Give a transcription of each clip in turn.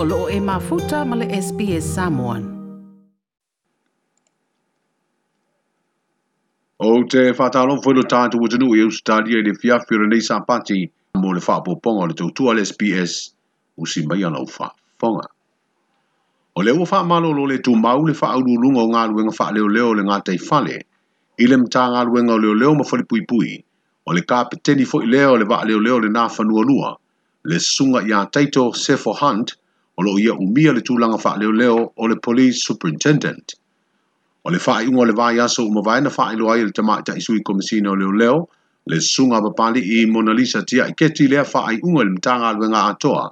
o loo e mafuta ma le SPS Samoan. O te whātalo whaino tātu o tenu e ustari e le fiafira nei sā pati mō le whāpoponga le tautua le SPS u si mai anau whāponga. O le ufa malo lo le tu mau le wha au lunga o ngā luenga wha leo leo le ngā tei fale, i le mta ngā luenga o leo leo ma whali pui pui, o le kāpe teni fo i leo le wha leo leo le nā whanua lua, le sunga i a taito Sefo Hunt, o loo ia umia le tulaga fa'aleoleo o le police superintendent o le fa'ai'uga o le vaiaso uma vaena fa'ailoa ai le tamaʻitaʻisui komisina o leoleo le susuga papali'i mona lisa tiaʻi keti lea fa'ai'uga e i le matagaluega atoa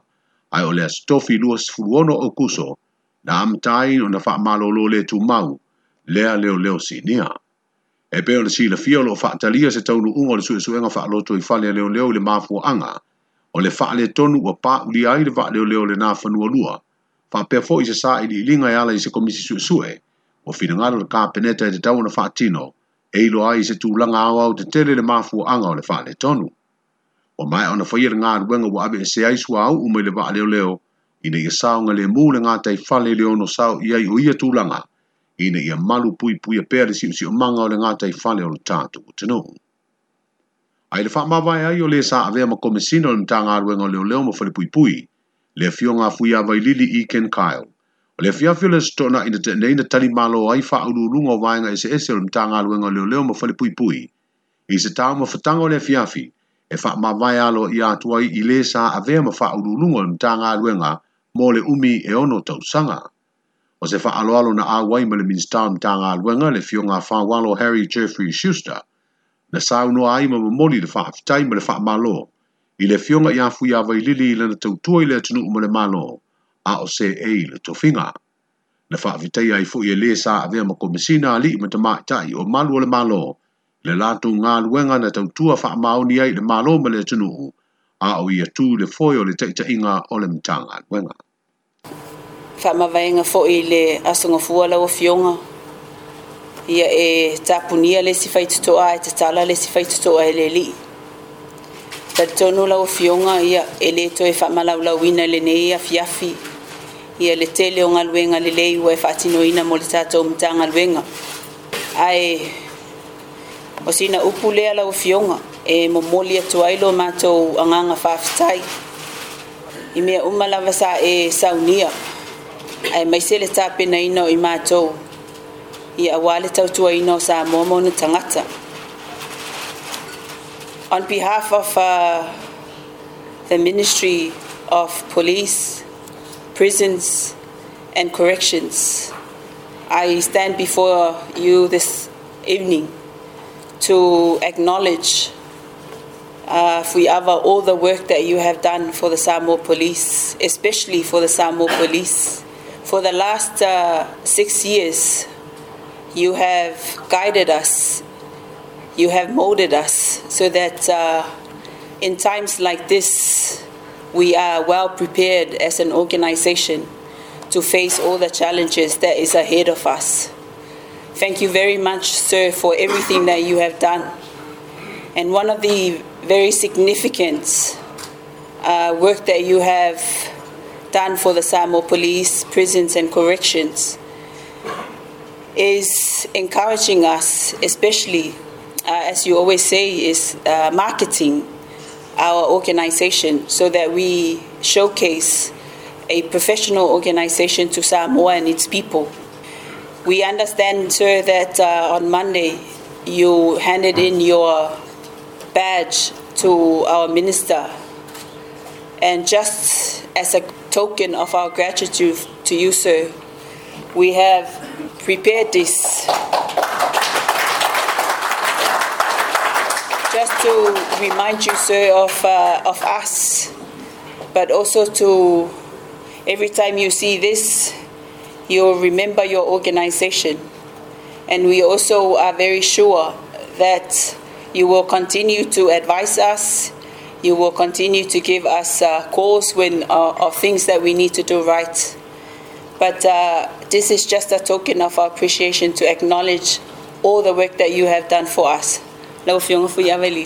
ae o le asitofi 26 sefuluono na amatai ona faamālōlō lē tumau lea leoleo sinia e pei o le silafia o loo fa'atalia se taunu'uga o le suʻesuʻega fa'aloto i fale a leoleo i le mafuaaga o le faale tonu o pa uli ai le faale o leo le nā whanua lua, wha pia fo i se sā i li linga i ala i se komisi su sue, o fina ngaro le kāpeneta i te tau na whaatino, e ilo ai se tū langa au au te tele le mafu anga o le faale tonu. O mai ona whaia e le ngā ruenga wa abe e se aisu au umai le faale o leo, i ne i sāo ngale mū le ngā tai whale leo no sāo i ai o ia tū langa, i ne i a malu pui pui a pēre si usi o manga o le ngā tai fale o le tātu o tenu ai le fa ma vai ai o le sa ave ma komisino le tanga arwe ngo le leo mo fole pui pui le fio nga fui a vai lili i ken Kyle o le fia fio le stona ina te neina tali malo ai fa au lulu ngo vai nga ese ese le tanga arwe ngo le leo mo fole pui pui i se ta mo fatanga o le fia fi e fa ma vai alo i atua i le sa ave ma fa au lulu le tanga arwe nga mo le umi e ono tau sanga o se fa alo alo na a wai ma le minister mtanga alwenga le fio nga fa walo Harry Jeffrey Schuster na sauno ai ma moni le fa fitai ma le fa malo i le fionga ia fu ia vai lili le na tau tuai le tunu ma le malo a o se e le to finga na fa fitai ai fu ia e le sa ave ma komisina ali ma te mai o malu le malo le lato nga luenga na tau tua fa maoni ai le malo ma le tunu a o ia tu le foio le taita inga o le mtanga luenga fa ma vai nga fo ile asunga fuala o fionga ia e tapunia le si faitotoa e tatala le si faitotoa e le lii talitonu laua fionga ia e lē toe faamalaulauina i lenei afiafi ia le tele o galuega lelei ua e faatinoina mo le tatou matagaluega ae o sina upu lea laua fionga e momoli atu ai lo matou agaga faafetai i mea uma lava sa e saunia ae maise le tapenaina o i matou ia sa on behalf of uh, the ministry of police prisons and corrections i stand before you this evening to acknowledge uh, all the work that you have done for the Samoa police, especially for the Samoa police. For the last uh, six years, you have guided us. You have molded us so that uh, in times like this, we are well prepared as an organization to face all the challenges that is ahead of us. Thank you very much, sir, for everything that you have done. And one of the very significant uh, work that you have done for the Samoa Police, prisons, and corrections is encouraging us, especially uh, as you always say, is uh, marketing our organization so that we showcase a professional organization to Samoa and its people. We understand, sir, that uh, on Monday you handed in your badge to our minister. And just as a token of our gratitude to you, sir, we have Prepare this just to remind you, sir, of, uh, of us, but also to every time you see this, you'll remember your organization. And we also are very sure that you will continue to advise us, you will continue to give us uh, calls when, uh, of things that we need to do right. But uh, this is just a token of our appreciation to acknowledge all the work that you have done for us. Lau fionga fu yaweli.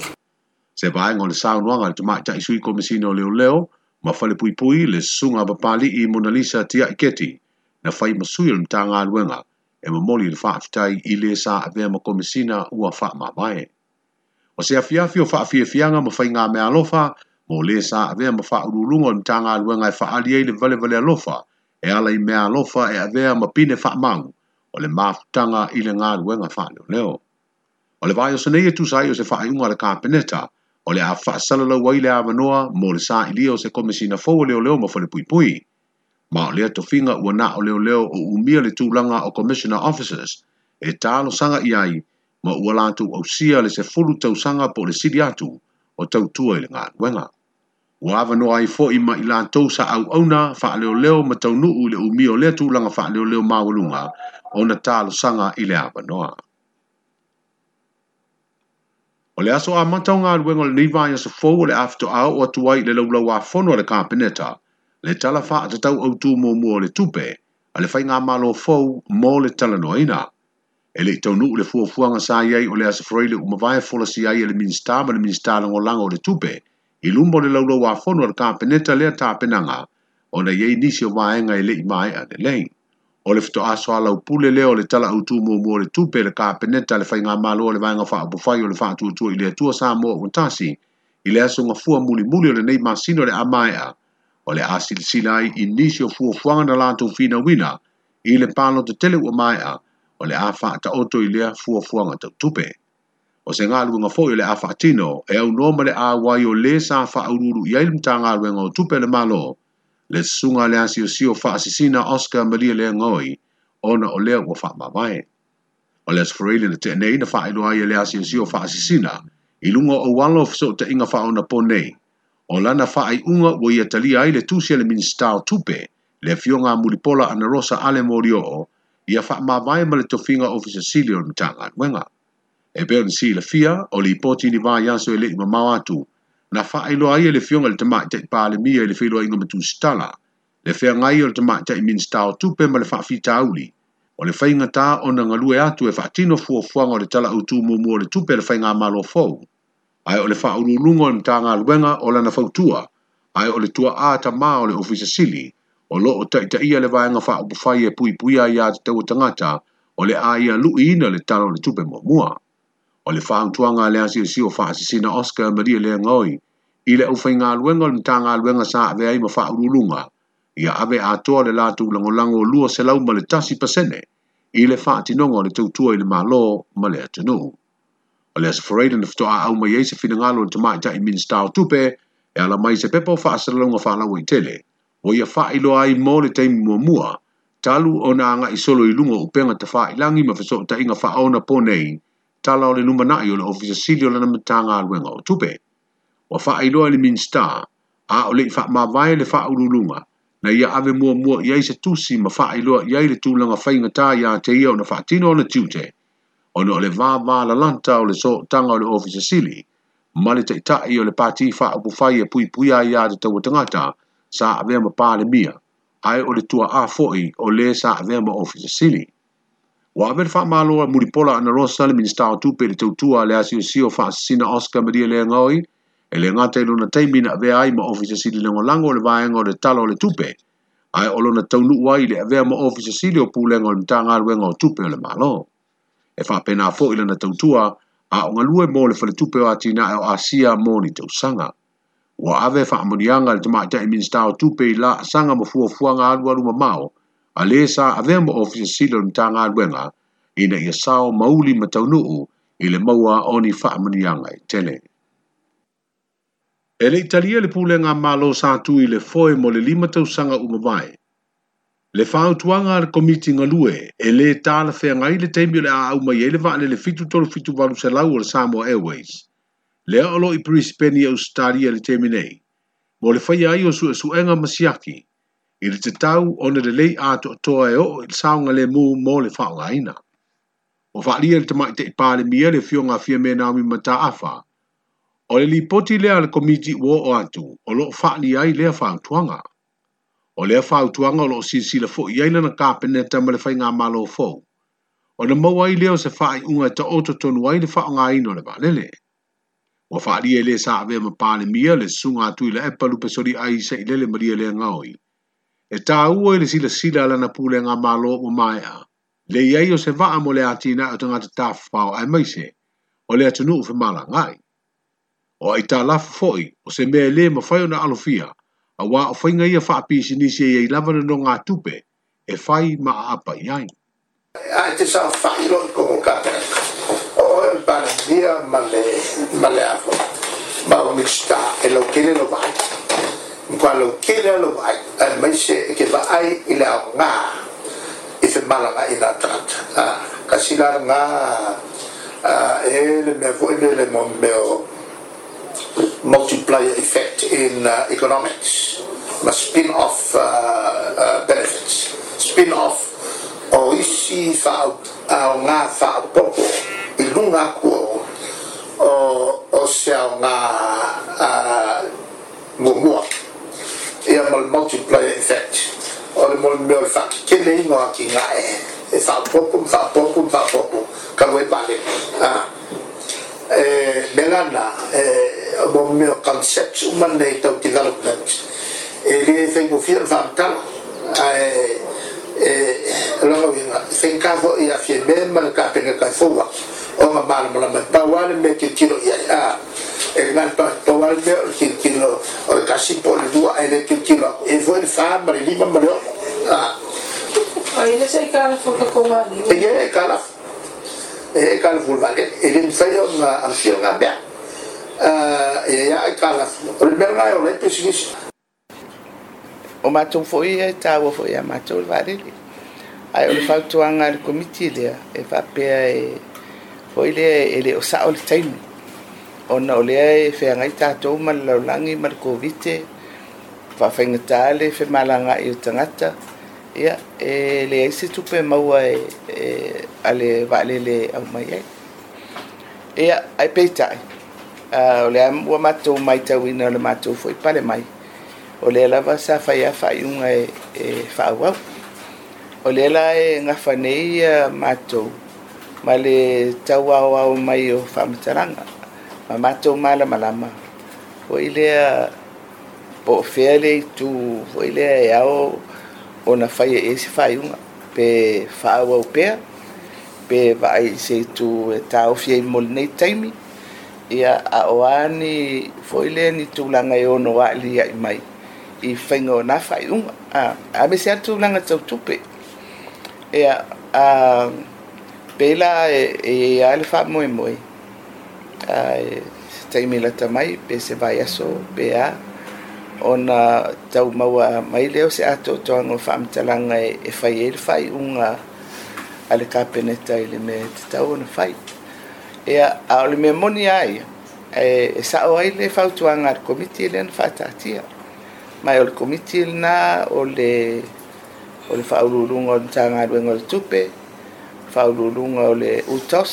Se vaenga o le saunoanga le tamai tai sui komisina o leo leo, ma fale pui pui le sunga papali i Mona Lisa tia iketi, na fai masui le mtanga aluenga, e mamoli le whaafitai i le sa avea ma komisina ua whaamamae. O se afiafi o whaafiafianga ma fai ngā mea alofa, mo le sa avea ma whaurulunga le mtanga aluenga e whaali ei le vale vale alofa, e ala i mea alofa e avea ma pine whaamangu o le maafutanga i le ngāruenga whaneo leo. O le vai o sanei e tūsai o se whaayunga le kāpeneta o le awha salala wai le awanoa mō le sā i lia o se komisina fō o leo leo ma whale pui pui. Ma o lea to finga ua nā o leo leo o umia le tūlanga o commissioner officers e tālo sanga i ai ma ua lātu au sia le se fulu tau sanga po le siri atu o tau tua i le ngāruenga. O ava no ai fo i ma i lantou sa au au na fa leo leo ma tau nu u le umi o letu langa fa leo leo maulunga o na talo sanga i le ava noa. O le aso a matau ngā ruenga le niva i aso fo o le afto au o atuai le laulau a fono le kāpeneta le tala fa atatau au tū mō mō le tupe a le fai ngā malo fo mō le tala noina. E le tau nu le fuafuanga sa iei o le aso freile umavaya fola si iei le minstama e le minstama ngolanga o le tupe le tupe i lumo le laulo wa fono al kapeneta lea ta penanga, o na yei nisi o maenga ele i mai a lei. O le fito aso ala upule leo le tala utu mo mo le tupe le kapeneta le fai malo le vanga faa bufai o le faa tuatua i le atua sa mo untasi, i le aso ngafua muli muli o le nei masino le amai a, o le asil silai i nisi o fua fuanga na lato fina wina, i le palo te tele ua mai a, o le afa ta oto i lea fua fuanga ta tupe o se ngalu nga foi le afatino e au noma le a o le sa fa aururu ia ilu ta ngalu nga tupe le malo le sunga le asio sio fa asisina Oscar Maria le ngoi ona o le wa fa babae o le asfreli le tene ina fa ilu ai e le asio sio fa asisina ilunga o walo fso te inga fa ona pone o lana fa ai unga wo ia talia ai le tusia le minista o tupe le fionga mulipola ana rosa ale morio o ia fa mabae ma le tofinga o fisa silio le mtanga wenga e pe ni si la fia o li poti ni va ya so e le ma ma atu na fa ai lo e ai le fiong le tama te pa e le mi le filo ingo tu stala le fe ngai o le tama te min stau tu pe ma le fa fi tauli o le fainga ta o na ngalu e atu e fa tino fu o fuanga o le tala utu mo mo le tu pe le fainga ma lo fo ai o le fa o lungo le ta nga luenga o la na fa tua ai o le tua a ta ma o le ofisa sili o lo o taita ia le vaenga fa o pu fai e pui pui ai a te tau tangata o le aia lu'i ina le talo le tupe mua mua. o le whaantuanga a le si o whaasisina Oscar Maria lea ngoi, i le uwhainga o le matagaluega sa ave ai ma faaululuga ia ave atoa le latou lagolago o lua selau ma le tasi pasene, i le faatinoga o le tautua i le malo ma le atunuu O le asa na fitoa mai ai se finagalo o le tamaʻitaʻi i minsta o tupe, e ala mai se pepo whaasalalonga whaalawa i tele, ua ia faailoa ai mo le taimi muamua talu ona agaʻi solo i luga o upega whailangi ma fiso faaona po nei tala o le numa na'i o le ofisa sili o lana matanga aluenga o tupe. Wa faa iloa le minsta, a o le faa mawae le faa ululunga, na ia ave mua mua ia se tusi ma faa iloa ia i le tūlanga fai ngatā ia te ia o na faa tino o na tiute, o na o le vāvā la lanta o le so tanga o le ofisa sili, ma le taitai o le pati faa upu fai e pui puia ia te taua tangata, sa avea ma pāle mia, ai o le tua a foi o le sa avea ma ofisa sili. Wa haber fa malo a muri pola ana roa sale minista tu pe le tu a le asio sio fa sina Oscar Maria le ngoi. E le ngata ilo na teimi na avea ai ma ofisa sili le ngolango le vaenga o le talo le tupe. Ai olo na taunu wai le avea ma ofisa sili o pulenga o le mtanga aruenga o tupe o le malo. E fa pena fo ila na tautua a o ngalue mo le fale tupe o atina e o asia mo ni tau sanga. Wa ave fa amonianga le tamaita e minista o tupe ila sanga ma fuafuanga alu alu mao. a lē sa avea mo ofisasila o le matagaluega ina ia sao mauli ma taunuu i le maua o ni fa'amaniaga i tele e le italia le pulega malo sa tu i le foe mo le lima tausaga uma vae le fa'aautuaga a e le komiti galue e lē talafeagai le taimi o le a auma i ai e le va'alele fitutolufitu valusalau o le samoa airways lea o lo'i brisbane i australia le teimi nei mo le faia ai o suʻesuʻega ma siaki i e le tatau ona le lei atoatoa e oo i le saoga le mu mo le faaogāina ua faaalia le tamaʻi te palemia le fiogafia me naomi mataafa o le lipoti lea le komiti ua oo atu o loo faaali ai lea tuanga. o lea fautuaga o loo silasila foʻi ai lana kapeneta ma le faigā malo fou ona maua ai lea o se faaiʻuga e taʻototonu ai le faaogāina o le vaalele O faaalia i e lē saavea ma palemia le sunga atu i le epa lupesoliʻai isaʻi lele ma lia leagaoi le e tā ua ili sila sila lana pule ngā mālo o mai a. Le iai o se vaa mo le atina o tangata tā whao ai maise, o le atunu u whimala ngai. O ai tā lafu foi, o se mea le ma whaio na alofia, a wā o whainga ia wha api si nisi e iai lavana no ngā tupe, e whai ma a apa iai. Ai te sā whai lo i kongo kata, o e mbana dia ma le, ma le ma o mi e lo kene no vai. Mkwalo kila lo ai al maise ke ba ai ila nga ife malanga ila trat. Ah, Kasila nga e le me voile le mon meo multiplier effect in uh, economics, ma spin-off uh, uh, benefits, spin-off o isi fa au ngā fa au popo i lunga o, o se au ngā uh, mumua. e a mal multiplier effect o le molmeo e faakekeleigoa ki gae e faapopu ma faapopu ma faapopu kaue pale e me lana e o o concept uma nei tau development e lia e logo le faamatalo caso e lagauiga faiga foʻi afie me ma le kapega kaefoua oga malamalama e pauale me kilokilo i ai a tovalbe kilo kasi poli dua ele kilo e foi fabre lima melhor ah ele ah, sei cara foca com ali ele é cara ele é cara full vale ele me fez uma arsia na bia e é cara o primeiro na eu o matou foi e tava foi a matou vale ai o fato anga comiti ele eh, e papel eh, foi ele ele o sa o time ona o lea e feagai tatou ma le laulagi ma le kovite faafaigatā le femalagai o tagata ia e leai se tupe maua e, e a le vaalele aumai ai ia ae peitaʻi uh, o lea ua matou mai tauina o le matou foʻi pale mai o lea lava sa faia faaiʻuga e, e faauau o lea la e gafa nei ia matou ma le tauaoao mai o faamatalaga mamatou malamalama foi lea po o fea le itu foi lea e ao ona faia ese faaiuga pe faauau pea pe vaai e se itu e taofia i molenei taimi ia aʻoā ni foi lea ni tulaga e ono aʻiliaʻi mai i faiga ona faaiʻuga a me sea tulaga tautupe ia a pe la e iā e, e le faamoemoe ai tai mi mai pe se vai aso pe a ona tau maua mai leo se ato to ango fam talanga e, fai e fai e unga ale ka pene tai le me te tau ona fai e a ole me moni ai e, e, sa o ai le fau tuanga ar komiti e le ana fatatia mai ole komiti le na ole ole fau lulunga ole tanga aluenga ole tupe fau lulunga ole utos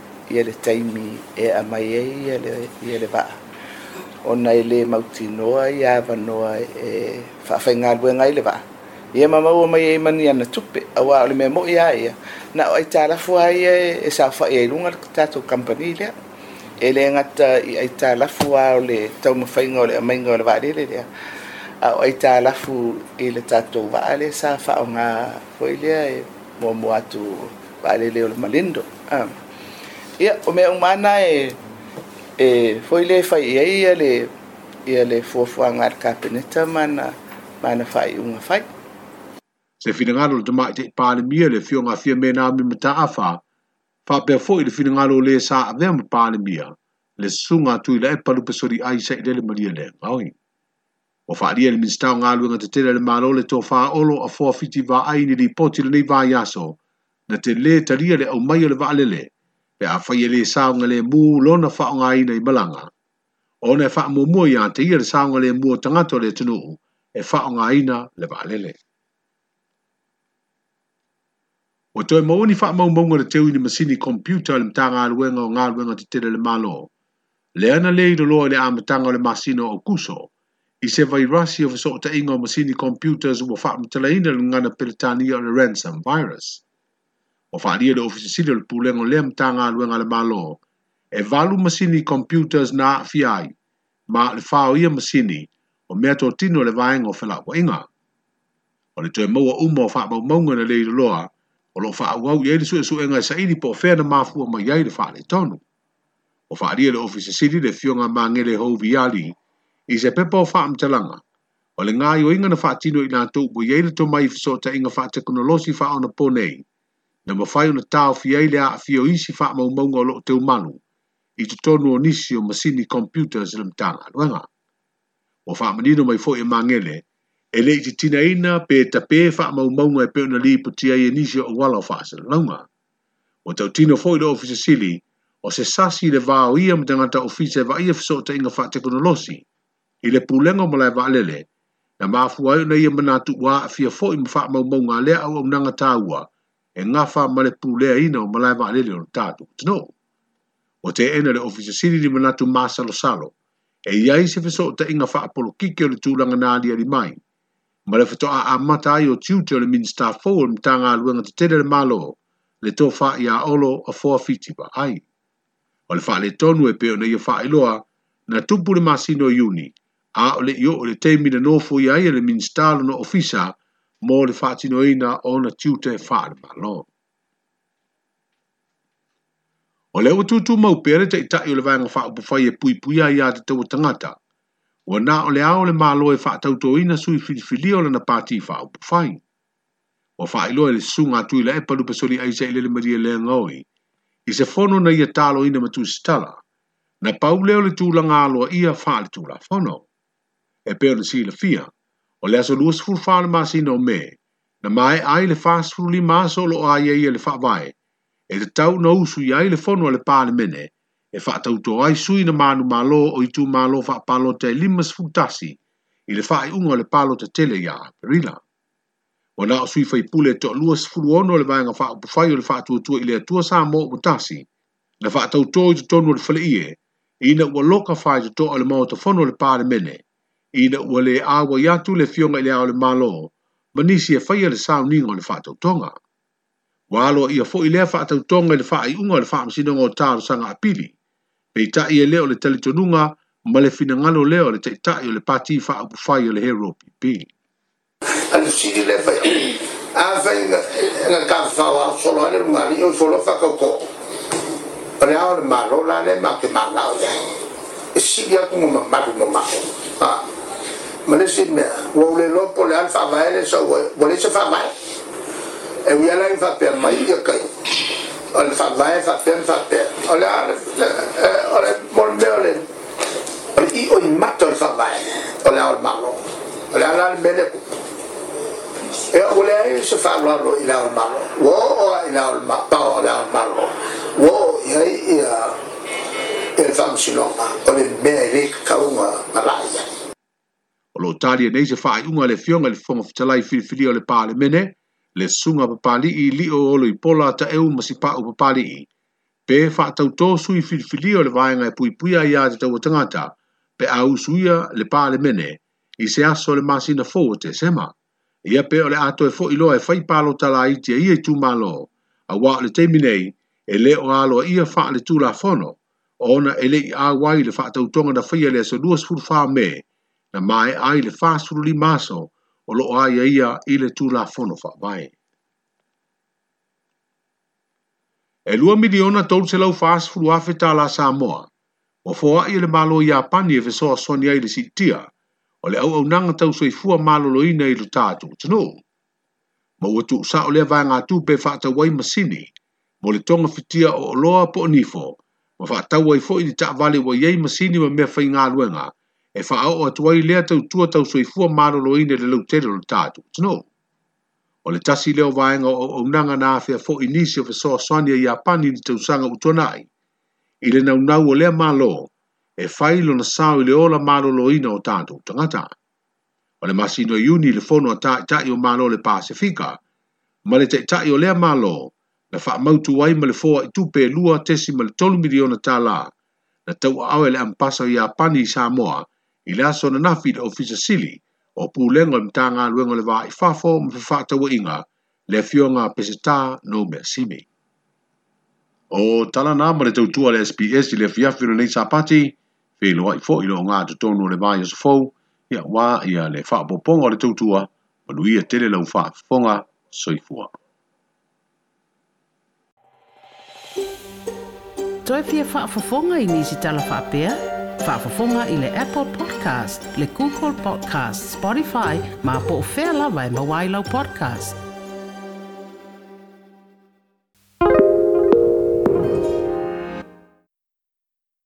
ia le taimi e a mai e ia le, ia le vaa. O nei le mauti noa i awa noa e whawhai ngā lue ngai le vaa. Ia e mamau o mai e mani ana tupe, a wā ole me mo i aia. E. Na o aitara fua ia e, e sa whai e lunga tātou kampani lea. E le ngata i aitara fua o le tau mawhainga o le amainga o le vaa lele lea. A o aitara fu i le tātou vaa le sa whao ngā hoi lea e mua mua atu vaa lele o le malindo. Um. Ah. ia o mea umana e e foi le fai ia ia le ia le fuafuaga a le kapeneta mana mana faaiʻuga fai se finagalo le tamaʻi taʻi palemia le fiogafia me naomi mataafa faapea foʻi le finagalo o lē sa avea ma palemia le susuga atui laʻe palupe soliʻai saʻi lele malia leagaoi ua faaalia i le minista o galuega tetele a le malo le tofāolo a foafiti vaai ni lipoti lenei vaiaso na te lē talia le ʻaumai o le vaalele pe a fai ele saunga le mu lona faunga i nei malanga. O ne faa mo mua i ante ia le saunga le mua tangato le tunuu e faunga i na le baalele. O toi mauni faa mau maunga le teo ini masini computer le mtanga aluenga o ngaluenga te tele le malo. Le ana le ido loa le a mtanga le masino o kuso. I se vai rasi o fesokta inga o masini computers ua faa mtala ina le ngana peletani o le ransom virus. virus o faalia le ofisi sili o le pulega o lea matāga aluega le malo e valu masini computers na fiai, ma le fao ia masini o mea totino o le vaega o felaʻuaʻiga o le toe maua uma o faamaumauga na le iloloa o loo faaauau i ai le suʻesuʻega e saʻili po o fea na mafua mai ai le faaletonu o faalia le ofisi sili le fioga hou viali, i se pepa o talanga. o le gaioiga na tino i latou ua i ai le mai tomai i fesootaʻiga faateknolosi faaonopo nei na mawhai o na tau fi eile a fio isi wha mau maunga o loko teo manu i te tonu o nisi o masini computer zilam tanga nuanga. O wha manino mai fo e mangele, e le i te tina ina pe e tape wha mau maunga e peo na li puti ai e nisi o wala o wha zilam launga. O tau tino fo i le ofisa sili, o se sasi le vā o ia mtangata ofisa e vā ia fiso o ta inga wha tekono losi, i le pulenga mo lai wha alele, na mafu ai o na ia manatu wā a fia fo i mwha mau maunga lea au au nanga tāua, e ngā wha male pūlea ina o malai wā lele on tātu. Tino, o te ena le ofisa siri ni manatu mā salo salo, e iai se fiso o ta inga wha apolo kike o le tūlanga nā lia li mai. Male le fatoa a mata ai o tiute o le minsta fō o le mtanga luenga te tere le malo, le tō wha i a olo o fua fiti pa ai. O le wha le tonu e peo na i a wha loa, na tupu le masino i uni, a o le i o le teimina nofo iai o e le minsta lo no ofisa, mō le whātino ina o na tiute whāre malo. O leo tūtū mau pere te itai o le vanga wha upo whai e pui pui ai a te tau tangata. O nā o le ao le malo e wha tau ina sui filifili o le na pāti wha upo whai. O wha ilo e le sunga tui le e palu pasoli aise i le le maria le ngoi. I se fono na ia talo ina matu stala. Na pau leo le tūlanga aloa ia wha le tūla fono. E peo le si le fia o le aso lua sifuru fa'ale masina o me na mae ai le fasifulu lima aso ai aia e ia le fa'avae e tatau na usu i ai le fono a le mene, e fa'atauto ai sui na manumālō o itumālō fa'apalota e lima sifulu futasi, i le fa'aiʻuga e o le te tele ia, rila. ua na o sui faipule e to'alua sifulu ono o le vaega fa'aupufai o le fa'atuatua i le atua sa mo upu tasi na fa'atautō i totonu o le fale'ie ina ua loka faetoto'a o le maotafono o le mene, ina ua le awa i atu le fionga i le ao le malo, ma nisi e whaia le sauninga o le whātautonga. Walo ia fo i lea whātautonga i le wha i unga le whaamsinonga o tāro sanga apili, pei ta ia leo le talitonunga ma le finangalo leo le teitai o le pati whaapufai o le hero pipi. Anu siri le whai, a whai nga ka whawa solo ane rungani o solo whakauko. Pane ao le malo la le ma ke ma lao ya. E siri aku ngumamaru no mao. Ah. malesime ua u le lopo le ale faavae le sauae ua leise faavae e uia lai faapea mai de kai o le faavae faapea le faapea o le o le molemea o le o le i'o i mata o le faavae o le ao le malo o le ala le mea le kupu e o le ai se faaaloalo i le ao le malo ua o'oa i le ao le o le ao malo ua o iai ia e le faamasinoga o le mea i lei kakauga mala'i lo tali e nei se fai unga le fionga le fonga fitalai filifili o le pale mene, le sunga pa pali i li o olo i pola ta eu masipa o papali i. Pe fa tau to sui filifili o le vaenga e pui pui a ia te tau ta pe au suia le pale mene, i se aso le masina fo te sema. Ia pe o le ato e fo lo e fai palo tala i tia ia i tu malo, a wa le te minei, e le o alo ia fa le tu la fono, ona ele i a wai le fa tau tonga na fai e le aso duas fa me na mai ai le fasulu li maso o lo ai ia i le tu la fono fa vai. E lua miliona tolu se lau fasulu afeta la Samoa, o fo ai le malo i apani e vesoa soni ai le sitia, o le au au nanga tau soi fua malo lo ina i lu tātu, tino. Ma ua tu usa o le vai ngā tu pe fata wai masini, mo le tonga fitia o loa po nifo, ma fata wai fo i li tak vale wa yei masini ma mea fai ngā luenga, e fa au o atuai lea tau tua tau soifua maro lo ine le lau tere lo tātu. Tino, o le tasi leo vaenga o unanga na afea fo inisi o fesoa sonia i apani ni tau sanga tonai. i le nau o lea malo, e failo na sao i le ola maro lo ine o tātu tangata. O le masino uni le fono a tai tai o malo le pasifika, ma le tai tai o lea malo, na wha mautu wai ma le fōa i tupe e lua tesi ma le tolu miliona tā la, na tau awe le ampasa o Iapani i Samoa, i le aso nanafi le ofisa sili o pulenga o mitaga aluega o le vaifafo ma fafaatauaʻiga le afioga pesetā no mea simi o talana ma le tautua le sps i le afiafi lonei sapati feiloaʻi foʻi lo gatotonu o le vaiosofou ia uā ia le faapoopoga o le tautua ma luia tele lau faafofoga soifua toe fia faafofoga i nisi talafa'apea Fafafonga ile Apple Podcast, le Google Podcast, Spotify, ma po fela vai e mawailo podcast.